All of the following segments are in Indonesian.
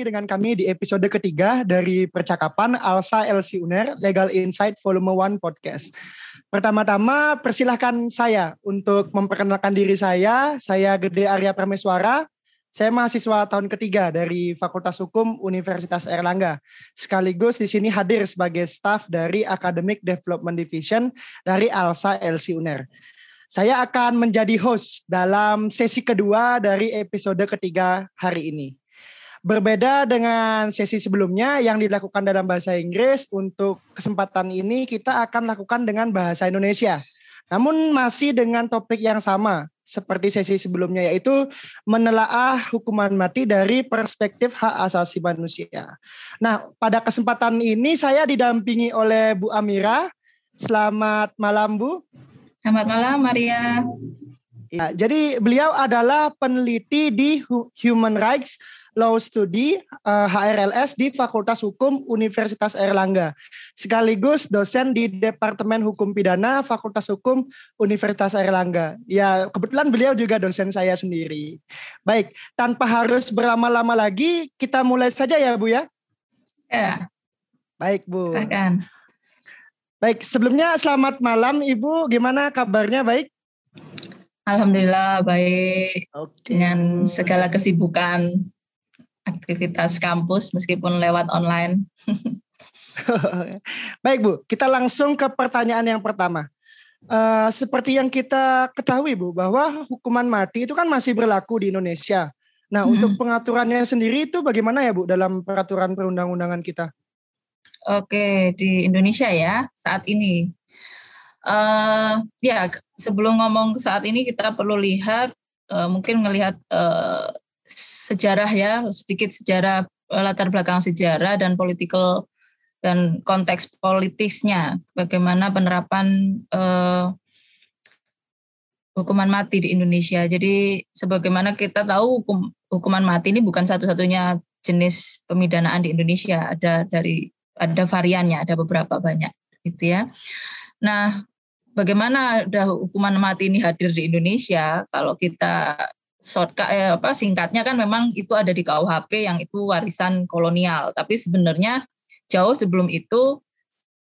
Dengan kami di episode ketiga dari percakapan Alsa LC Uner Legal Insight Volume 1 Podcast. Pertama-tama persilahkan saya untuk memperkenalkan diri saya. Saya Gede Arya Prameswara. Saya mahasiswa tahun ketiga dari Fakultas Hukum Universitas Erlangga. Sekaligus di sini hadir sebagai staf dari Academic Development Division dari Alsa LC Uner. Saya akan menjadi host dalam sesi kedua dari episode ketiga hari ini. Berbeda dengan sesi sebelumnya yang dilakukan dalam bahasa Inggris, untuk kesempatan ini kita akan lakukan dengan bahasa Indonesia. Namun masih dengan topik yang sama seperti sesi sebelumnya yaitu menelaah hukuman mati dari perspektif hak asasi manusia. Nah, pada kesempatan ini saya didampingi oleh Bu Amira. Selamat malam, Bu. Selamat malam, Maria. Ya, jadi beliau adalah peneliti di Human Rights Law Study uh, eh, HRLS di Fakultas Hukum Universitas Erlangga. Sekaligus dosen di Departemen Hukum Pidana Fakultas Hukum Universitas Erlangga. Ya, kebetulan beliau juga dosen saya sendiri. Baik, tanpa harus berlama-lama lagi, kita mulai saja ya, Bu ya. Ya. Baik, Bu. Silakan. Baik, sebelumnya selamat malam Ibu. Gimana kabarnya? Baik? Alhamdulillah baik. Oke. Dengan segala kesibukan aktivitas kampus meskipun lewat online. Baik Bu, kita langsung ke pertanyaan yang pertama. Uh, seperti yang kita ketahui Bu, bahwa hukuman mati itu kan masih berlaku di Indonesia. Nah, hmm. untuk pengaturannya sendiri itu bagaimana ya Bu dalam peraturan perundang-undangan kita? Oke, di Indonesia ya saat ini. Uh, ya, sebelum ngomong saat ini kita perlu lihat, uh, mungkin melihat uh, sejarah ya, sedikit sejarah eh, latar belakang sejarah dan political dan konteks politisnya, bagaimana penerapan uh, hukuman mati di Indonesia. Jadi sebagaimana kita tahu hukum, hukuman mati ini bukan satu-satunya jenis pemidanaan di Indonesia, ada dari ada variannya, ada beberapa banyak gitu ya. Nah, bagaimana ada hukuman mati ini hadir di Indonesia? Kalau kita shortcut eh, apa singkatnya kan memang itu ada di KUHP yang itu warisan kolonial. Tapi sebenarnya jauh sebelum itu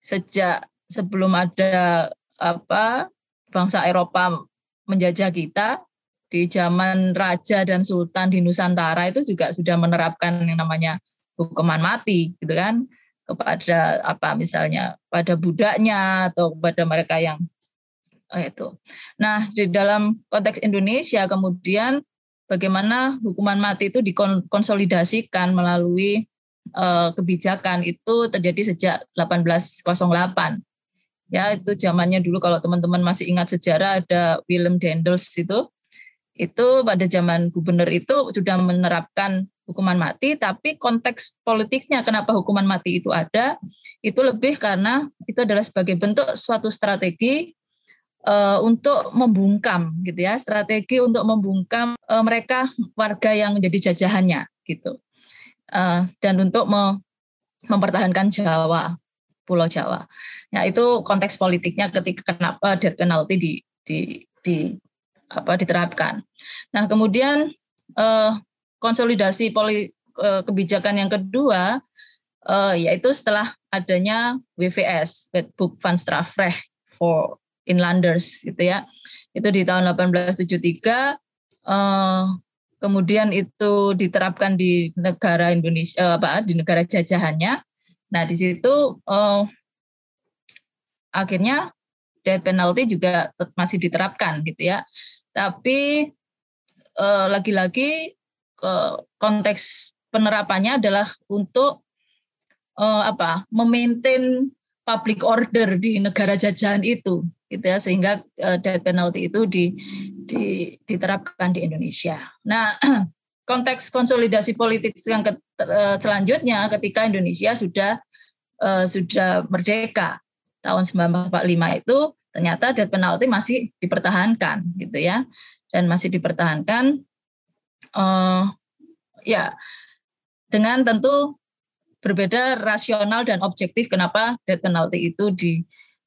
sejak sebelum ada apa bangsa Eropa menjajah kita di zaman raja dan sultan di Nusantara itu juga sudah menerapkan yang namanya hukuman mati gitu kan kepada apa misalnya pada budaknya atau kepada mereka yang Oh, itu. Nah, di dalam konteks Indonesia kemudian bagaimana hukuman mati itu dikonsolidasikan melalui uh, kebijakan itu terjadi sejak 1808. Ya, itu zamannya dulu kalau teman-teman masih ingat sejarah ada Willem Dendels itu itu pada zaman gubernur itu sudah menerapkan hukuman mati, tapi konteks politiknya kenapa hukuman mati itu ada, itu lebih karena itu adalah sebagai bentuk suatu strategi uh, untuk membungkam gitu ya strategi untuk membungkam uh, mereka warga yang menjadi jajahannya gitu. Uh, dan untuk me mempertahankan Jawa Pulau Jawa. Ya itu konteks politiknya ketika kenapa death penalty di di di apa diterapkan. Nah kemudian uh, konsolidasi poli, uh, kebijakan yang kedua uh, yaitu setelah adanya WVS Wetboek van Strafrecht for inlanders gitu ya. Itu di tahun 1873 eh, kemudian itu diterapkan di negara Indonesia eh, apa di negara jajahannya. Nah, di situ eh, akhirnya death penalty juga masih diterapkan gitu ya. Tapi eh, lagi-lagi eh, konteks penerapannya adalah untuk eh, apa? memaintain public order di negara jajahan itu gitu ya sehingga uh, death penalty itu di, di, diterapkan di Indonesia. Nah, konteks konsolidasi politik yang ke, uh, selanjutnya ketika Indonesia sudah uh, sudah merdeka tahun 1945 itu ternyata death penalty masih dipertahankan gitu ya dan masih dipertahankan uh, ya dengan tentu berbeda rasional dan objektif kenapa death penalty itu di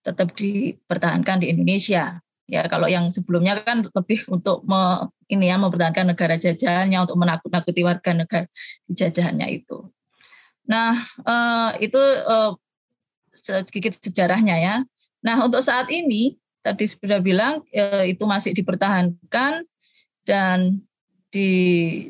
tetap dipertahankan di Indonesia Ya kalau yang sebelumnya kan lebih untuk me, ini ya mempertahankan negara jajahannya untuk menakut-nakuti warga negara jajahannya itu. Nah eh, itu eh, sedikit sejarahnya ya. Nah untuk saat ini tadi sudah bilang eh, itu masih dipertahankan dan di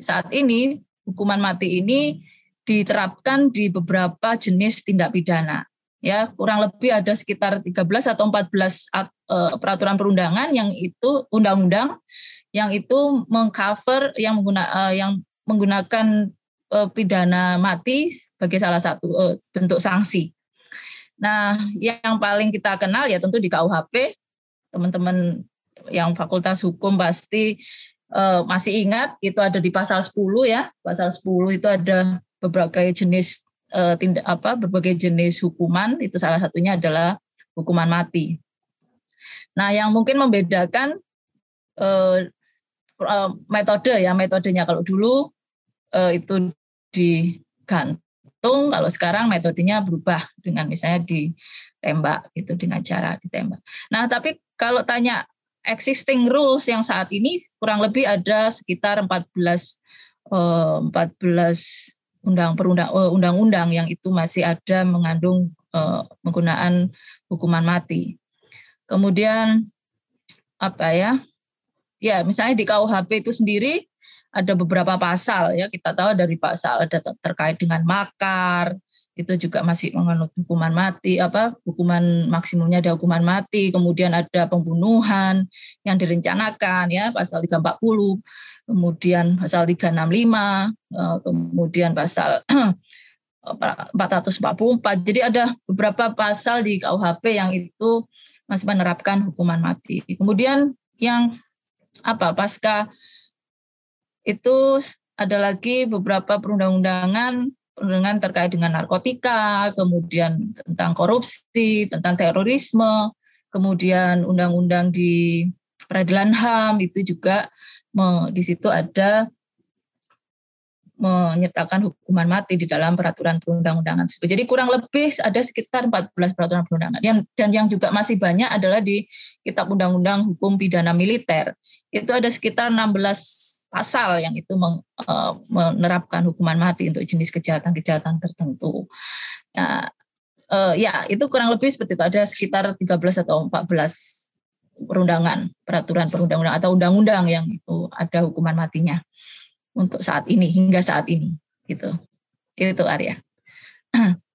saat ini hukuman mati ini diterapkan di beberapa jenis tindak pidana. Ya, kurang lebih ada sekitar 13 atau 14 uh, peraturan perundangan yang itu undang-undang yang itu mengcover yang mengguna, uh, yang menggunakan uh, pidana mati sebagai salah satu bentuk sanksi. Nah, yang paling kita kenal ya tentu di KUHP. Teman-teman yang Fakultas Hukum pasti masih ingat itu ada di pasal 10 ya. Pasal 10 itu ada berbagai jenis uh, tindak apa berbagai jenis hukuman itu salah satunya adalah hukuman mati. Nah, yang mungkin membedakan uh, uh, metode ya metodenya kalau dulu uh, itu digantung, kalau sekarang metodenya berubah dengan misalnya ditembak gitu dengan cara ditembak. Nah, tapi kalau tanya existing rules yang saat ini kurang lebih ada sekitar 14 uh, 14 undang perundang eh, undang-undang yang itu masih ada mengandung uh, penggunaan hukuman mati. Kemudian apa ya? Ya, misalnya di KUHP itu sendiri ada beberapa pasal ya kita tahu dari pasal ada terkait dengan makar itu juga masih menganut hukuman mati apa hukuman maksimumnya ada hukuman mati kemudian ada pembunuhan yang direncanakan ya pasal 340 kemudian pasal 365, eh, kemudian pasal 444. Jadi ada beberapa pasal di KUHP yang itu masih menerapkan hukuman mati. Kemudian yang apa pasca itu ada lagi beberapa perundang-undangan perundangan terkait dengan narkotika, kemudian tentang korupsi, tentang terorisme, kemudian undang-undang di peradilan HAM itu juga di situ ada menyertakan hukuman mati di dalam peraturan perundang-undangan. Jadi kurang lebih ada sekitar 14 peraturan perundangan. Yang, dan yang juga masih banyak adalah di Kitab Undang-Undang Hukum Pidana Militer. Itu ada sekitar 16 pasal yang itu men, uh, menerapkan hukuman mati untuk jenis kejahatan-kejahatan tertentu. Ya, uh, ya, itu kurang lebih seperti itu. Ada sekitar 13 atau 14 perundangan, peraturan perundang-undangan atau undang-undang yang itu ada hukuman matinya untuk saat ini hingga saat ini gitu. Itu Arya.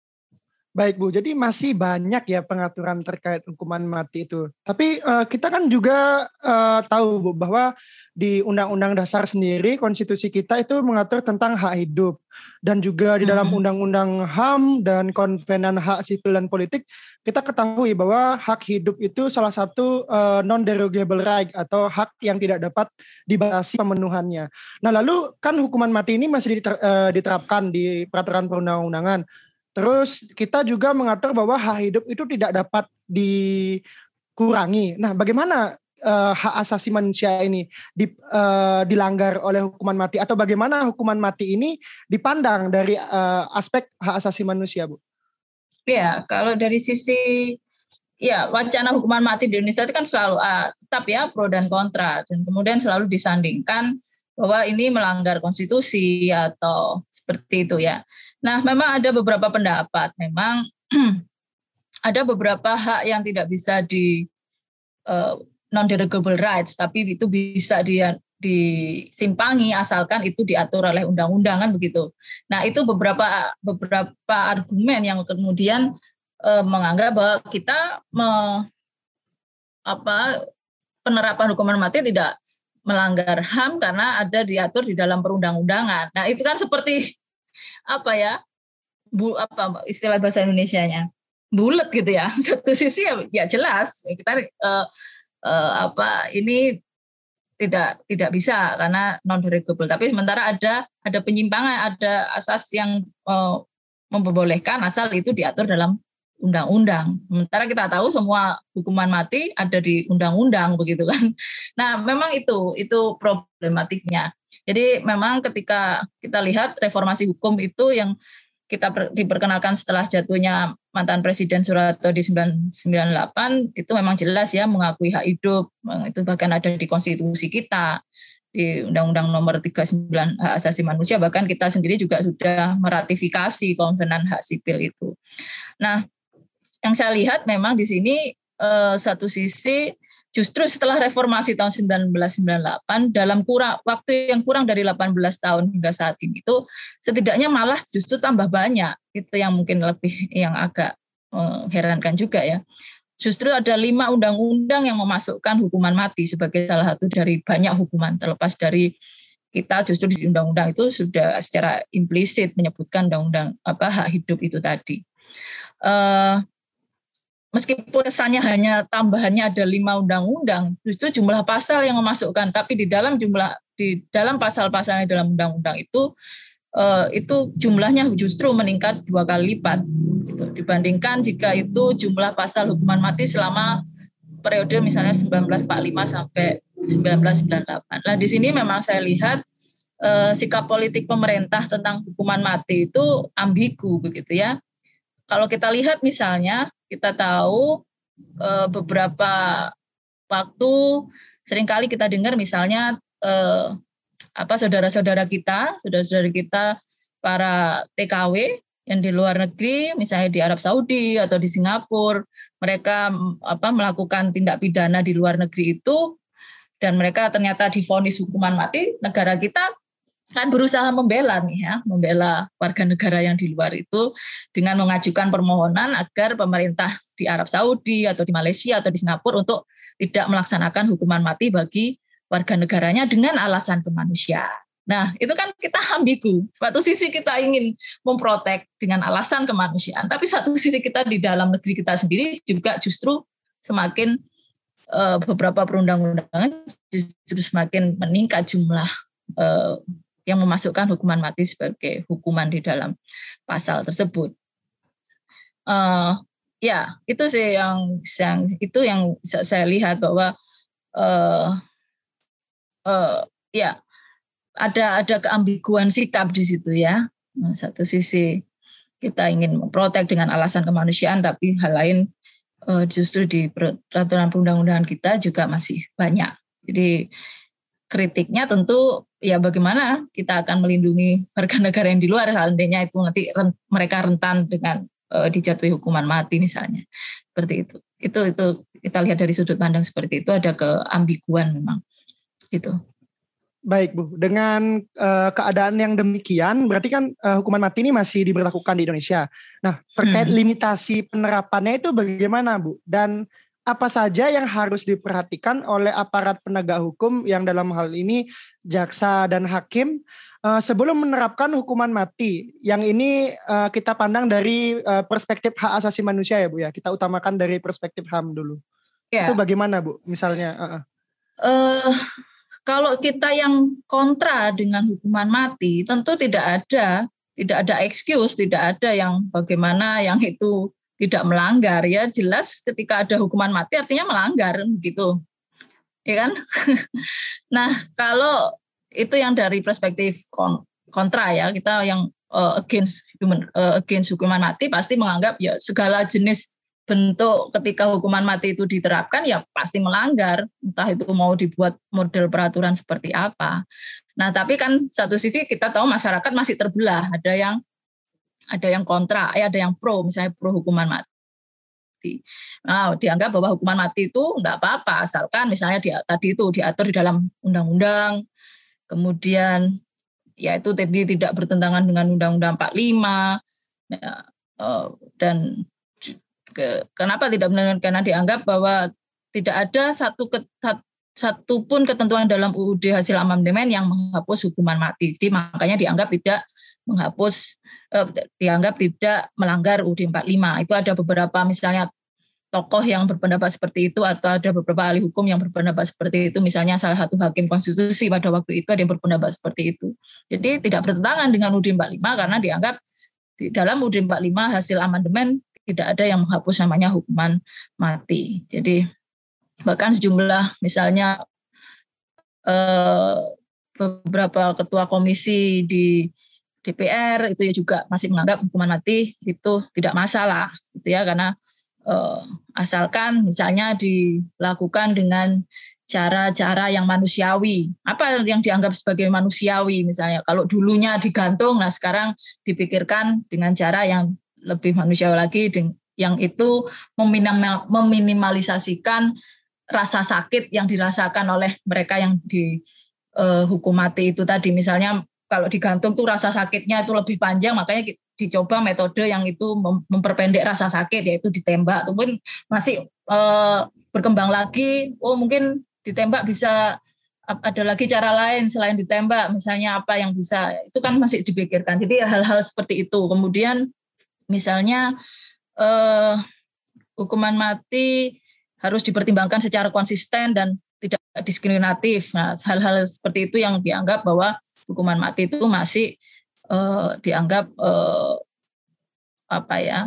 Baik Bu, jadi masih banyak ya pengaturan terkait hukuman mati itu. Tapi uh, kita kan juga uh, tahu Bu bahwa di Undang-Undang Dasar sendiri konstitusi kita itu mengatur tentang hak hidup dan juga di dalam hmm. Undang-Undang HAM dan Konvenan Hak Sipil dan Politik kita ketahui bahwa hak hidup itu salah satu uh, non derogable right atau hak yang tidak dapat dibatasi pemenuhannya. Nah, lalu kan hukuman mati ini masih diterapkan di peraturan perundang-undangan. Terus kita juga mengatur bahwa hak hidup itu tidak dapat dikurangi. Nah, bagaimana uh, hak asasi manusia ini di, uh, dilanggar oleh hukuman mati atau bagaimana hukuman mati ini dipandang dari uh, aspek hak asasi manusia, Bu? Ya, kalau dari sisi ya wacana hukuman mati di Indonesia itu kan selalu uh, tetap ya pro dan kontra dan kemudian selalu disandingkan bahwa ini melanggar konstitusi atau seperti itu ya. Nah, memang ada beberapa pendapat, memang ada beberapa hak yang tidak bisa di uh, eh, non derogable rights, tapi itu bisa dia disimpangi asalkan itu diatur oleh undang-undang kan begitu. Nah, itu beberapa beberapa argumen yang kemudian uh, menganggap bahwa kita me, apa penerapan hukuman mati tidak melanggar HAM karena ada diatur di dalam perundang-undangan. Nah, itu kan seperti apa ya? Bu apa istilah bahasa Indonesianya? bulat gitu ya. Satu sisi ya, ya jelas kita uh, uh, apa ini tidak tidak bisa karena non derogable. Tapi sementara ada ada penyimpangan, ada asas yang uh, memperbolehkan asal itu diatur dalam undang-undang. Sementara kita tahu semua hukuman mati ada di undang-undang begitu kan. Nah, memang itu itu problematiknya. Jadi memang ketika kita lihat reformasi hukum itu yang kita diperkenalkan setelah jatuhnya mantan Presiden Soeharto di 1998 itu memang jelas ya mengakui hak hidup itu bahkan ada di konstitusi kita di Undang-Undang Nomor 39 Hak Asasi Manusia bahkan kita sendiri juga sudah meratifikasi Konvenan Hak Sipil itu. Nah, yang saya lihat memang di sini eh, satu sisi justru setelah reformasi tahun 1998 dalam kurang waktu yang kurang dari 18 tahun hingga saat ini itu setidaknya malah justru tambah banyak. Itu yang mungkin lebih yang agak mengherankan juga ya. Justru ada lima undang-undang yang memasukkan hukuman mati sebagai salah satu dari banyak hukuman. Terlepas dari kita justru di undang-undang itu sudah secara implisit menyebutkan undang-undang apa hak hidup itu tadi. Uh, meskipun kesannya hanya tambahannya ada lima undang-undang, justru jumlah pasal yang memasukkan, tapi di dalam jumlah di dalam pasal-pasalnya dalam undang-undang itu uh, itu jumlahnya justru meningkat dua kali lipat gitu. dibandingkan jika itu jumlah pasal hukuman mati selama periode misalnya 1945 sampai 1998. Nah di sini memang saya lihat uh, sikap politik pemerintah tentang hukuman mati itu ambigu begitu ya. Kalau kita lihat misalnya kita tahu uh, beberapa waktu sering kali kita dengar misalnya uh, apa saudara-saudara kita, saudara-saudara kita para TKW yang di luar negeri, misalnya di Arab Saudi atau di Singapura, mereka apa melakukan tindak pidana di luar negeri itu dan mereka ternyata difonis hukuman mati, negara kita kan berusaha membela nih ya, membela warga negara yang di luar itu dengan mengajukan permohonan agar pemerintah di Arab Saudi atau di Malaysia atau di Singapura untuk tidak melaksanakan hukuman mati bagi warga negaranya dengan alasan kemanusiaan. Nah, itu kan kita ambigu. Satu sisi kita ingin memprotek dengan alasan kemanusiaan, tapi satu sisi kita di dalam negeri kita sendiri juga justru semakin uh, beberapa perundang-undangan justru semakin meningkat jumlah uh, yang memasukkan hukuman mati sebagai hukuman di dalam pasal tersebut. Uh, ya itu sih yang, yang itu yang saya lihat bahwa uh, uh, ya ada ada keambiguan sikap di situ ya. Nah, satu sisi kita ingin memprotek dengan alasan kemanusiaan, tapi hal lain uh, justru di peraturan perundang-undangan kita juga masih banyak. Jadi kritiknya tentu ya bagaimana kita akan melindungi warga negara yang di luar seandainya itu nanti mereka rentan dengan uh, dijatuhi hukuman mati misalnya seperti itu itu itu kita lihat dari sudut pandang seperti itu ada keambiguan memang gitu Baik Bu, dengan uh, keadaan yang demikian, berarti kan uh, hukuman mati ini masih diberlakukan di Indonesia. Nah, terkait hmm. limitasi penerapannya itu bagaimana Bu? Dan apa saja yang harus diperhatikan oleh aparat penegak hukum yang dalam hal ini jaksa dan hakim uh, sebelum menerapkan hukuman mati yang ini uh, kita pandang dari uh, perspektif hak asasi manusia ya bu ya kita utamakan dari perspektif ham dulu ya. itu bagaimana bu misalnya uh -uh. Uh, kalau kita yang kontra dengan hukuman mati tentu tidak ada tidak ada excuse tidak ada yang bagaimana yang itu tidak melanggar ya. Jelas ketika ada hukuman mati artinya melanggar gitu. Ya kan? Nah kalau itu yang dari perspektif kontra ya. Kita yang uh, against human uh, against hukuman mati pasti menganggap ya segala jenis bentuk ketika hukuman mati itu diterapkan ya pasti melanggar. Entah itu mau dibuat model peraturan seperti apa. Nah tapi kan satu sisi kita tahu masyarakat masih terbelah. Ada yang ada yang kontra, ya ada yang pro, misalnya pro hukuman mati. Nah, dianggap bahwa hukuman mati itu enggak apa-apa, asalkan misalnya dia, tadi itu diatur di dalam undang-undang, kemudian ya itu tadi tidak bertentangan dengan undang-undang 45, ya, eh, dan ke, kenapa tidak benar karena dianggap bahwa tidak ada satu ke, satu pun ketentuan dalam UUD hasil amandemen yang menghapus hukuman mati. Jadi makanya dianggap tidak menghapus eh, dianggap tidak melanggar UUD 45. Itu ada beberapa misalnya tokoh yang berpendapat seperti itu atau ada beberapa ahli hukum yang berpendapat seperti itu. Misalnya salah satu hakim konstitusi pada waktu itu ada yang berpendapat seperti itu. Jadi tidak bertentangan dengan UUD 45 karena dianggap di dalam UUD 45 hasil amandemen tidak ada yang menghapus namanya hukuman mati. Jadi bahkan sejumlah misalnya eh, beberapa ketua komisi di DPR itu ya juga masih menganggap hukuman mati itu tidak masalah gitu ya karena uh, asalkan misalnya dilakukan dengan cara-cara yang manusiawi. Apa yang dianggap sebagai manusiawi misalnya? Kalau dulunya digantung, nah sekarang dipikirkan dengan cara yang lebih manusiawi lagi, yang itu meminimalisasikan rasa sakit yang dirasakan oleh mereka yang dihukum uh, mati itu tadi. Misalnya kalau digantung tuh rasa sakitnya itu lebih panjang, makanya dicoba metode yang itu memperpendek rasa sakit yaitu ditembak. Itu pun masih uh, berkembang lagi. Oh mungkin ditembak bisa ada lagi cara lain selain ditembak. Misalnya apa yang bisa. Itu kan masih dipikirkan. Jadi hal-hal seperti itu. Kemudian misalnya eh, hukuman mati harus dipertimbangkan secara konsisten dan tidak diskriminatif. Nah hal-hal seperti itu yang dianggap bahwa hukuman mati itu masih eh, dianggap eh, apa ya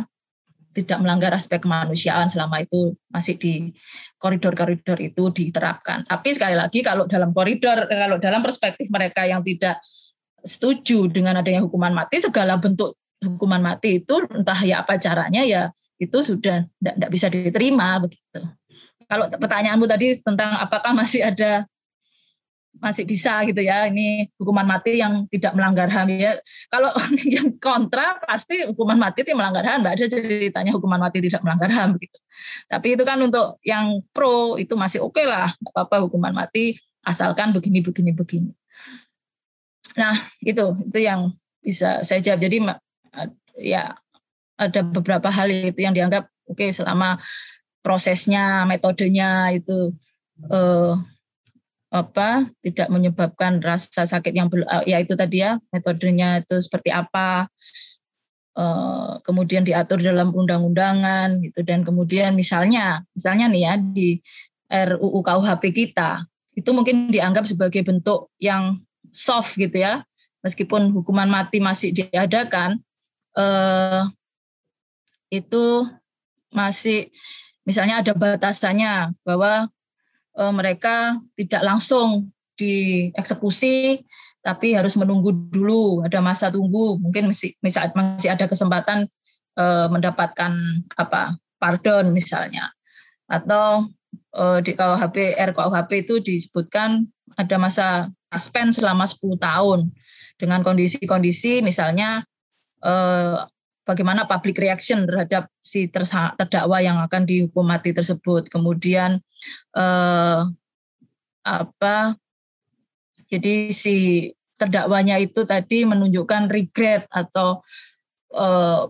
tidak melanggar aspek kemanusiaan selama itu masih di koridor-koridor itu diterapkan. Tapi sekali lagi kalau dalam koridor, kalau dalam perspektif mereka yang tidak setuju dengan adanya hukuman mati, segala bentuk hukuman mati itu entah ya apa caranya ya itu sudah tidak bisa diterima begitu. Kalau pertanyaanmu tadi tentang apakah masih ada masih bisa gitu ya. Ini hukuman mati yang tidak melanggar HAM ya. Kalau yang kontra pasti hukuman mati itu melanggar HAM. Nggak ada ceritanya hukuman mati tidak melanggar HAM gitu. Tapi itu kan untuk yang pro itu masih oke okay lah. Nggak apa-apa hukuman mati asalkan begini begini begini. Nah itu itu yang bisa saya jawab. Jadi ya ada beberapa hal itu yang dianggap oke okay, selama prosesnya metodenya itu eh, apa tidak menyebabkan rasa sakit yang eh, ya itu tadi ya metodenya itu seperti apa uh, kemudian diatur dalam undang-undangan gitu. Dan kemudian misalnya misalnya nih ya di RUU KUHP kita itu mungkin dianggap sebagai bentuk yang soft gitu ya. Meskipun hukuman mati masih diadakan uh, itu masih misalnya ada batasannya bahwa uh, mereka tidak langsung dieksekusi tapi harus menunggu dulu ada masa tunggu. Mungkin masih masih ada kesempatan uh, mendapatkan apa pardon misalnya. Atau uh, di KUHP RKUHP itu disebutkan ada masa suspend selama 10 tahun. Dengan kondisi-kondisi misalnya bagaimana public reaction terhadap si terdakwa yang akan dihukum mati tersebut. Kemudian eh, apa? Jadi si terdakwanya itu tadi menunjukkan regret atau eh,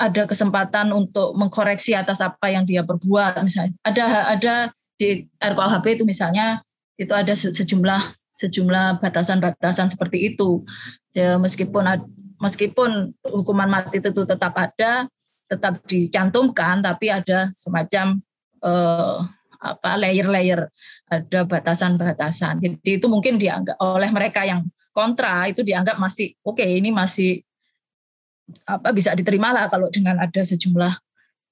ada kesempatan untuk mengkoreksi atas apa yang dia perbuat misalnya. Ada ada di RKUHP itu misalnya itu ada sejumlah sejumlah batasan-batasan seperti itu. Ya, meskipun meskipun hukuman mati itu tetap ada, tetap dicantumkan, tapi ada semacam eh, apa layer-layer, ada batasan-batasan. Jadi itu mungkin dianggap oleh mereka yang kontra itu dianggap masih oke okay, ini masih apa bisa diterima lah kalau dengan ada sejumlah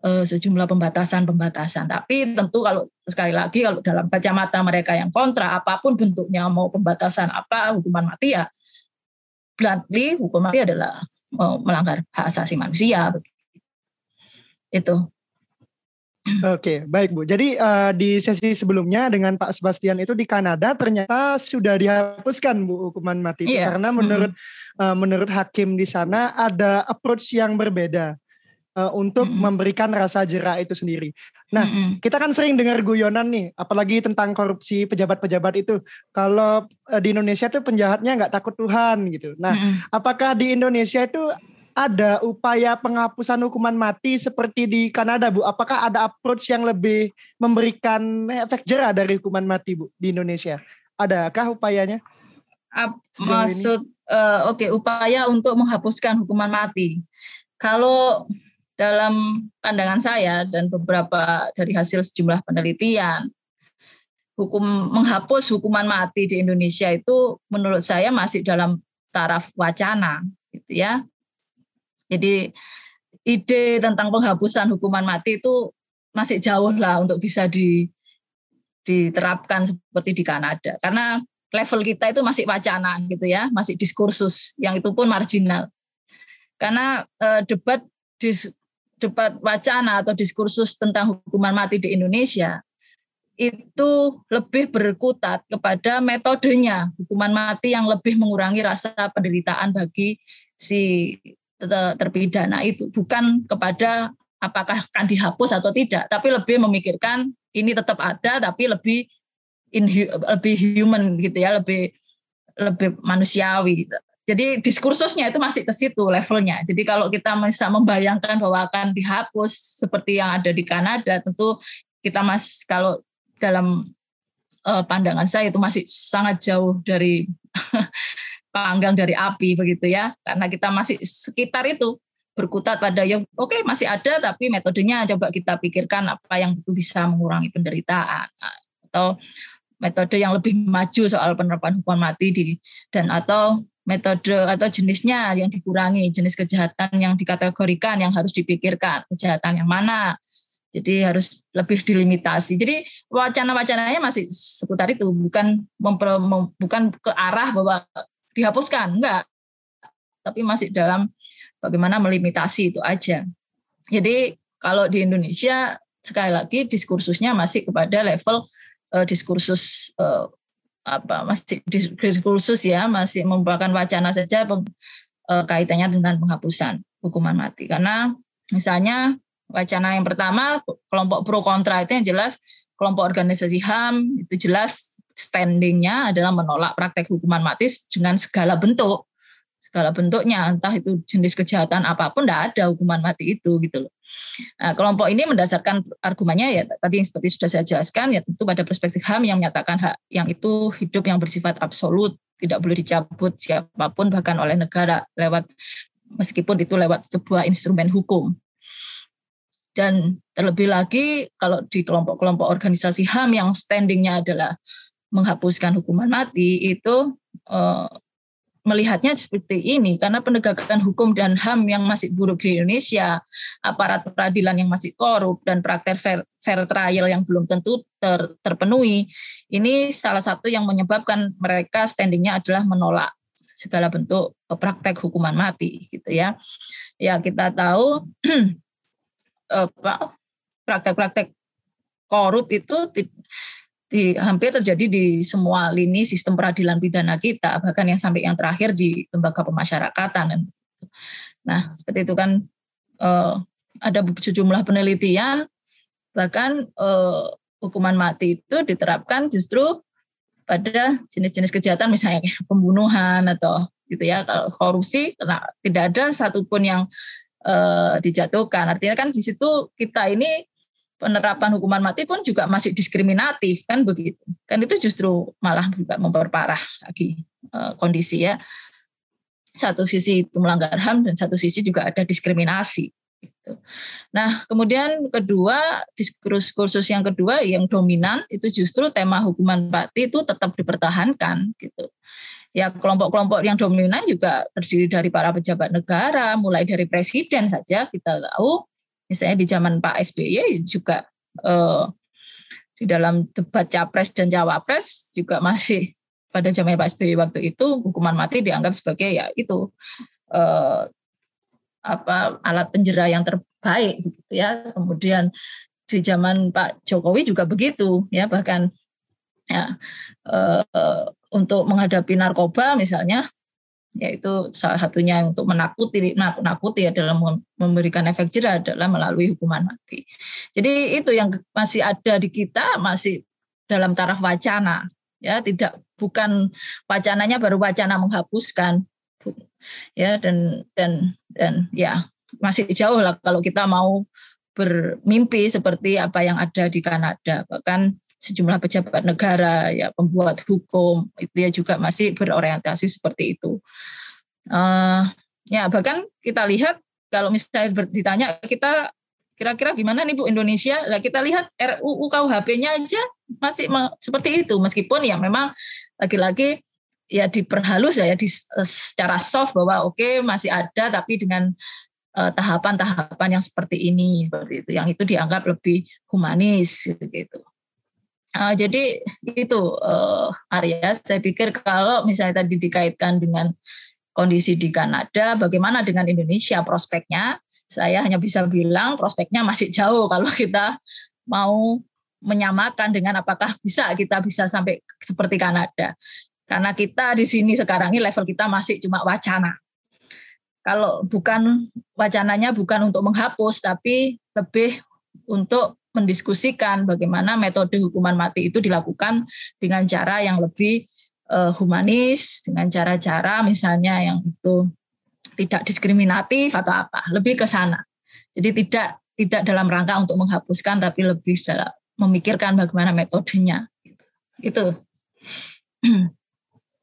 uh, sejumlah pembatasan-pembatasan. Tapi tentu kalau sekali lagi kalau dalam kacamata mereka yang kontra apa pun bentuknya mau pembatasan apa hukuman mati ya bluntly hukum mati adalah oh, melanggar hak asasi manusia. Itu. Oke, baik Bu. Jadi uh, di sesi sebelumnya dengan Pak Sebastian itu di Kanada ternyata sudah dihapuskan Bu hukuman mati iya. karena menurut hmm. uh, menurut hakim di sana ada approach yang berbeda uh, untuk mm -hmm. memberikan rasa jerah itu sendiri. Nah, mm -hmm. kita kan sering dengar guyonan nih, apalagi tentang korupsi pejabat-pejabat itu. Kalau uh, di Indonesia tuh penjahatnya nggak takut Tuhan gitu. Nah, mm -hmm. apakah di Indonesia itu ada upaya penghapusan hukuman mati seperti di Kanada, Bu? Apakah ada approach yang lebih memberikan efek jerah dari hukuman mati, Bu, di Indonesia? Adakah upayanya? maksud uh, oke okay, upaya untuk menghapuskan hukuman mati. Kalau dalam pandangan saya dan beberapa dari hasil sejumlah penelitian, hukum menghapus hukuman mati di Indonesia itu menurut saya masih dalam taraf wacana, gitu ya. Jadi ide tentang penghapusan hukuman mati itu masih jauh lah untuk bisa di, diterapkan seperti di Kanada. Karena level kita itu masih wacana gitu ya, masih diskursus yang itu pun marginal. Karena uh, debat dis, debat wacana atau diskursus tentang hukuman mati di Indonesia itu lebih berkutat kepada metodenya hukuman mati yang lebih mengurangi rasa penderitaan bagi si terpidana itu bukan kepada apakah akan dihapus atau tidak tapi lebih memikirkan ini tetap ada tapi lebih lebih human gitu ya lebih lebih manusiawi gitu. Jadi diskursusnya itu masih ke situ levelnya. Jadi kalau kita bisa membayangkan bahwa akan dihapus seperti yang ada di Kanada, tentu kita mas kalau dalam uh, pandangan saya itu masih sangat jauh dari panggang dari api begitu ya. Karena kita masih sekitar itu berkutat pada yang oke okay, masih ada tapi metodenya coba kita pikirkan apa yang itu bisa mengurangi penderitaan atau metode yang lebih maju soal penerapan hukuman mati di dan atau metode atau jenisnya yang dikurangi, jenis kejahatan yang dikategorikan yang harus dipikirkan, kejahatan yang mana. Jadi harus lebih dilimitasi. Jadi wacana-wacananya masih seputar itu, bukan memper, mem, bukan ke arah bahwa dihapuskan, enggak. Tapi masih dalam bagaimana melimitasi itu aja. Jadi kalau di Indonesia sekali lagi diskursusnya masih kepada level uh, diskursus uh, apa masih diskursus ya masih merupakan wacana saja uh, kaitannya dengan penghapusan hukuman mati. Karena misalnya wacana yang pertama kelompok pro kontra itu yang jelas kelompok organisasi HAM itu jelas standingnya adalah menolak praktek hukuman mati dengan segala bentuk segala bentuknya entah itu jenis kejahatan apa pun tidak ada hukuman mati itu gitu loh. Nah, kelompok ini mendasarkan argumennya ya tadi seperti sudah saya jelaskan ya tentu pada perspektif HAM yang menyatakan hak yang itu hidup yang bersifat absolut tidak boleh dicabut siapa pun bahkan oleh negara lewat meskipun itu lewat sebuah instrumen hukum. Dan terlebih lagi kalau di kelompok-kelompok organisasi HAM yang standingnya adalah menghapuskan hukuman mati itu eh, melihatnya seperti ini karena penegakan hukum dan HAM yang masih buruk di Indonesia, aparat peradilan yang masih korup dan praktek fair, fair trial yang belum tentu ter, terpenuhi, ini salah satu yang menyebabkan mereka standingnya adalah menolak segala bentuk praktek hukuman mati gitu ya. Ya kita tahu praktek-praktek korup itu di hampir terjadi di semua lini sistem peradilan pidana kita bahkan yang sampai yang terakhir di lembaga pemasyarakatan. Nah seperti itu kan eh, ada sejumlah penelitian bahkan eh, hukuman mati itu diterapkan justru pada jenis-jenis kejahatan misalnya pembunuhan atau gitu ya kalau korupsi karena tidak ada satupun yang eh, dijatuhkan. Artinya kan di situ kita ini penerapan hukuman mati pun juga masih diskriminatif kan begitu. Kan itu justru malah juga memperparah lagi uh, kondisi ya. Satu sisi itu melanggar ham dan satu sisi juga ada diskriminasi gitu. Nah kemudian kedua diskursus kursus yang kedua yang dominan itu justru tema hukuman mati itu tetap dipertahankan gitu. Ya kelompok-kelompok yang dominan juga terdiri dari para pejabat negara mulai dari presiden saja kita tahu misalnya di zaman Pak SBY juga eh, di dalam debat capres dan cawapres juga masih pada zaman Pak SBY waktu itu hukuman mati dianggap sebagai ya itu eh, apa alat penjara yang terbaik gitu ya. Kemudian di zaman Pak Jokowi juga begitu ya bahkan ya eh, untuk menghadapi narkoba misalnya yaitu salah satunya untuk menakuti menakuti adalah memberikan efek jerah adalah melalui hukuman mati. Jadi itu yang masih ada di kita masih dalam taraf wacana ya tidak bukan wacananya baru wacana menghapuskan ya dan dan dan ya masih jauh lah kalau kita mau bermimpi seperti apa yang ada di Kanada bahkan sejumlah pejabat negara, ya pembuat hukum itu ya juga masih berorientasi seperti itu. Uh, ya bahkan kita lihat kalau misalnya ditanya kita kira-kira gimana nih Bu Indonesia? Lah kita lihat RUU KUHP-nya aja masih seperti itu meskipun ya memang lagi-lagi ya diperhalus ya, ya di, secara soft bahwa oke okay, masih ada tapi dengan eh, tahapan-tahapan uh, yang seperti ini seperti itu yang itu dianggap lebih humanis gitu. Uh, jadi itu uh, Arya, saya pikir kalau misalnya tadi dikaitkan dengan kondisi di Kanada, bagaimana dengan Indonesia prospeknya? Saya hanya bisa bilang prospeknya masih jauh kalau kita mau menyamakan dengan apakah bisa kita bisa sampai seperti Kanada. Karena kita di sini sekarang ini level kita masih cuma wacana. Kalau bukan wacananya bukan untuk menghapus, tapi lebih untuk mendiskusikan bagaimana metode hukuman mati itu dilakukan dengan cara yang lebih uh, humanis, dengan cara-cara misalnya yang itu tidak diskriminatif atau apa, lebih ke sana. Jadi tidak tidak dalam rangka untuk menghapuskan, tapi lebih dalam memikirkan bagaimana metodenya. Itu.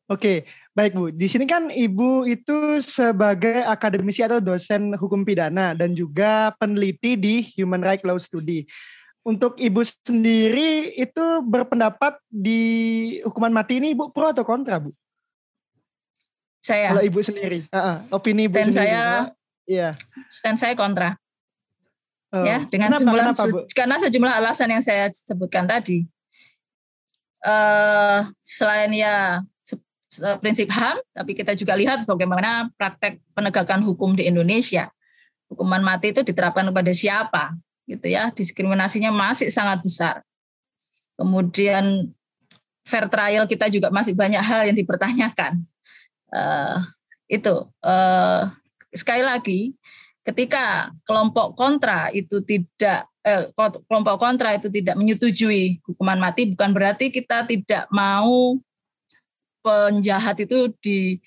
Oke, baik Bu. Di sini kan Ibu itu sebagai akademisi atau dosen hukum pidana dan juga peneliti di Human Rights Law Study untuk ibu sendiri itu berpendapat di hukuman mati ini ibu pro atau kontra bu? Saya. Kalau ibu sendiri, uh, uh, opini ibu stand sendiri. Saya, iya. Stand saya kontra. Uh, ya, dengan kenapa, sejumlah kenapa, bu? karena sejumlah alasan yang saya sebutkan tadi. Uh, selain ya prinsip HAM, tapi kita juga lihat bagaimana praktek penegakan hukum di Indonesia. Hukuman mati itu diterapkan kepada siapa? Gitu ya. Diskriminasinya masih sangat besar. Kemudian fair trial kita juga masih banyak hal yang dipertanyakan. Uh, itu uh, sekali lagi ketika kelompok kontra itu tidak eh, kelompok kontra itu tidak menyetujui hukuman mati bukan berarti kita tidak mau penjahat itu di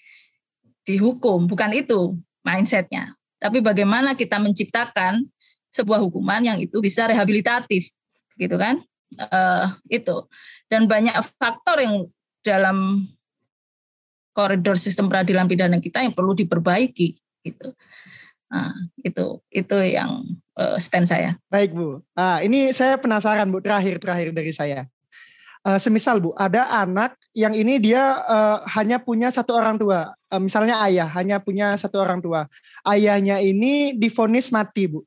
dihukum. Bukan itu mindsetnya. Tapi bagaimana kita menciptakan sebuah hukuman yang itu bisa rehabilitatif gitu kan? Uh, itu. Dan banyak faktor yang dalam koridor sistem peradilan pidana kita yang perlu diperbaiki gitu. Nah, itu itu yang uh, stand saya. Baik bu. Ah, ini saya penasaran bu terakhir terakhir dari saya. Uh, semisal bu ada anak yang ini dia uh, hanya punya satu orang tua. Uh, misalnya ayah hanya punya satu orang tua. Ayahnya ini difonis mati bu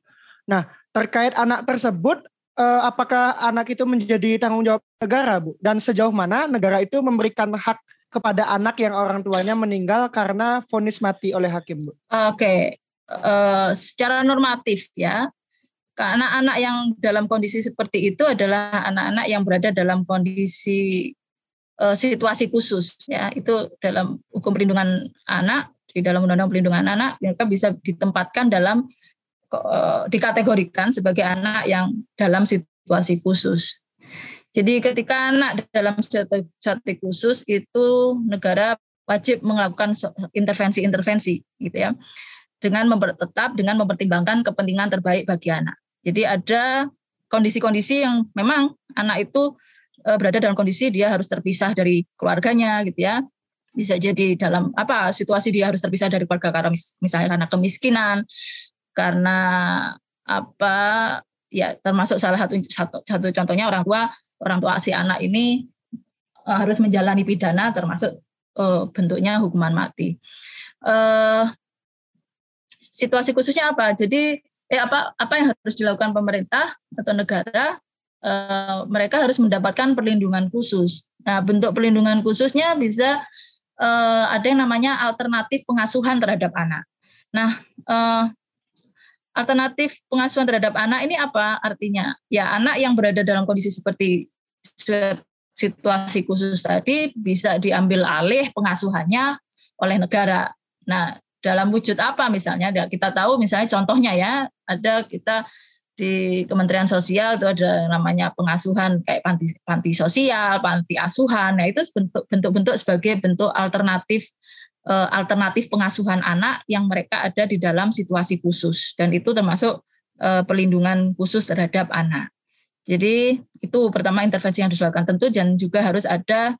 Nah, terkait anak tersebut, eh, apakah anak itu menjadi tanggung jawab negara, Bu? Dan sejauh mana negara itu memberikan hak kepada anak yang orang tuanya meninggal karena vonis mati oleh hakim, Bu? Oke, uh, secara normatif ya, karena anak yang dalam kondisi seperti itu adalah anak-anak yang berada dalam kondisi uh, situasi khusus ya itu dalam hukum perlindungan anak di dalam undang-undang perlindungan anak mereka bisa ditempatkan dalam Eh, dikategorikan sebagai anak yang dalam situasi khusus. Jadi ketika anak dalam situasi khusus itu negara wajib melakukan intervensi-intervensi gitu ya. Dengan tetap dengan mempertimbangkan kepentingan terbaik bagi anak. Jadi ada kondisi-kondisi yang memang anak itu eh, berada dalam kondisi dia harus terpisah dari keluarganya gitu ya. Bisa jadi dalam apa situasi dia harus terpisah dari keluarga karena misalnya karena kemiskinan, karena apa ya termasuk salah satu satu, satu contohnya orang tua orang tua si anak ini uh, harus menjalani pidana termasuk uh, bentuknya hukuman mati. Uh, situasi khususnya apa? Jadi eh apa apa yang harus dilakukan pemerintah atau negara? Uh, mereka harus mendapatkan perlindungan khusus. Nah, bentuk perlindungan khususnya bisa uh, ada yang namanya alternatif pengasuhan terhadap anak. Nah, uh, alternatif pengasuhan terhadap anak ini apa artinya? Ya anak yang berada dalam kondisi seperti situasi khusus tadi bisa diambil alih pengasuhannya oleh negara. Nah, dalam wujud apa misalnya? Kita tahu misalnya contohnya ya, ada kita di Kementerian Sosial itu ada namanya pengasuhan kayak panti, panti sosial, panti asuhan. Nah, itu bentuk-bentuk sebagai bentuk alternatif alternatif pengasuhan anak yang mereka ada di dalam situasi khusus dan itu termasuk eh, perlindungan khusus terhadap anak. Jadi itu pertama intervensi yang dilakukan tentu dan juga harus ada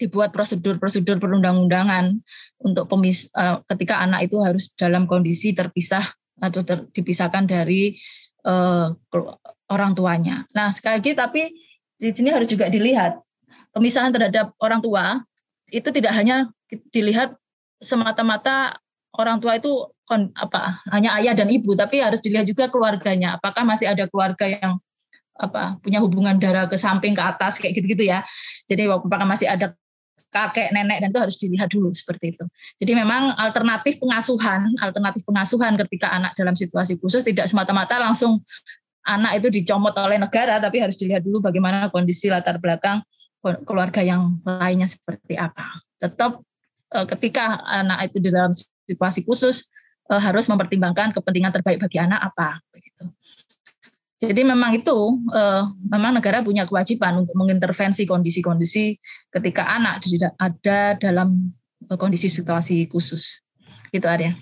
dibuat prosedur-prosedur perundang-undangan untuk pemis, uh, ketika anak itu harus dalam kondisi terpisah atau ter, dipisahkan dari uh, orang tuanya. Nah sekali lagi tapi di sini harus juga dilihat pemisahan terhadap orang tua itu tidak hanya dilihat semata-mata orang tua itu kon, apa hanya ayah dan ibu tapi harus dilihat juga keluarganya apakah masih ada keluarga yang apa punya hubungan darah ke samping ke atas kayak gitu-gitu ya. Jadi apakah masih ada kakek nenek dan itu harus dilihat dulu seperti itu. Jadi memang alternatif pengasuhan, alternatif pengasuhan ketika anak dalam situasi khusus tidak semata-mata langsung anak itu dicomot oleh negara, tapi harus dilihat dulu bagaimana kondisi latar belakang keluarga yang lainnya seperti apa. Tetap ketika anak itu di dalam situasi khusus eh, harus mempertimbangkan kepentingan terbaik bagi anak apa begitu. Jadi memang itu eh, memang negara punya kewajiban untuk mengintervensi kondisi-kondisi ketika anak ada dalam eh, kondisi situasi khusus. Itu Arya.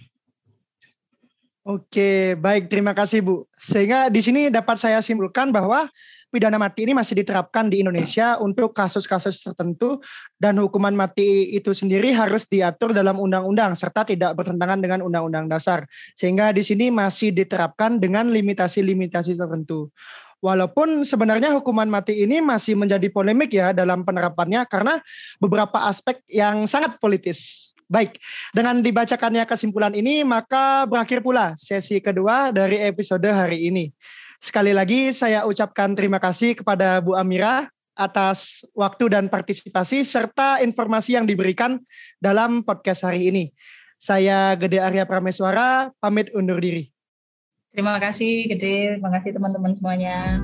Oke, baik terima kasih Bu. Sehingga di sini dapat saya simpulkan bahwa pidana mati ini masih diterapkan di Indonesia untuk kasus-kasus tertentu dan hukuman mati itu sendiri harus diatur dalam undang-undang serta tidak bertentangan dengan undang-undang dasar. Sehingga di sini masih diterapkan dengan limitasi-limitasi tertentu. Walaupun sebenarnya hukuman mati ini masih menjadi polemik ya dalam penerapannya karena beberapa aspek yang sangat politis. Baik, dengan dibacakannya kesimpulan ini maka berakhir pula sesi kedua dari episode hari ini. Sekali lagi saya ucapkan terima kasih kepada Bu Amira atas waktu dan partisipasi serta informasi yang diberikan dalam podcast hari ini. Saya Gede Arya Prameswara, pamit undur diri. Terima kasih Gede, terima kasih teman-teman semuanya.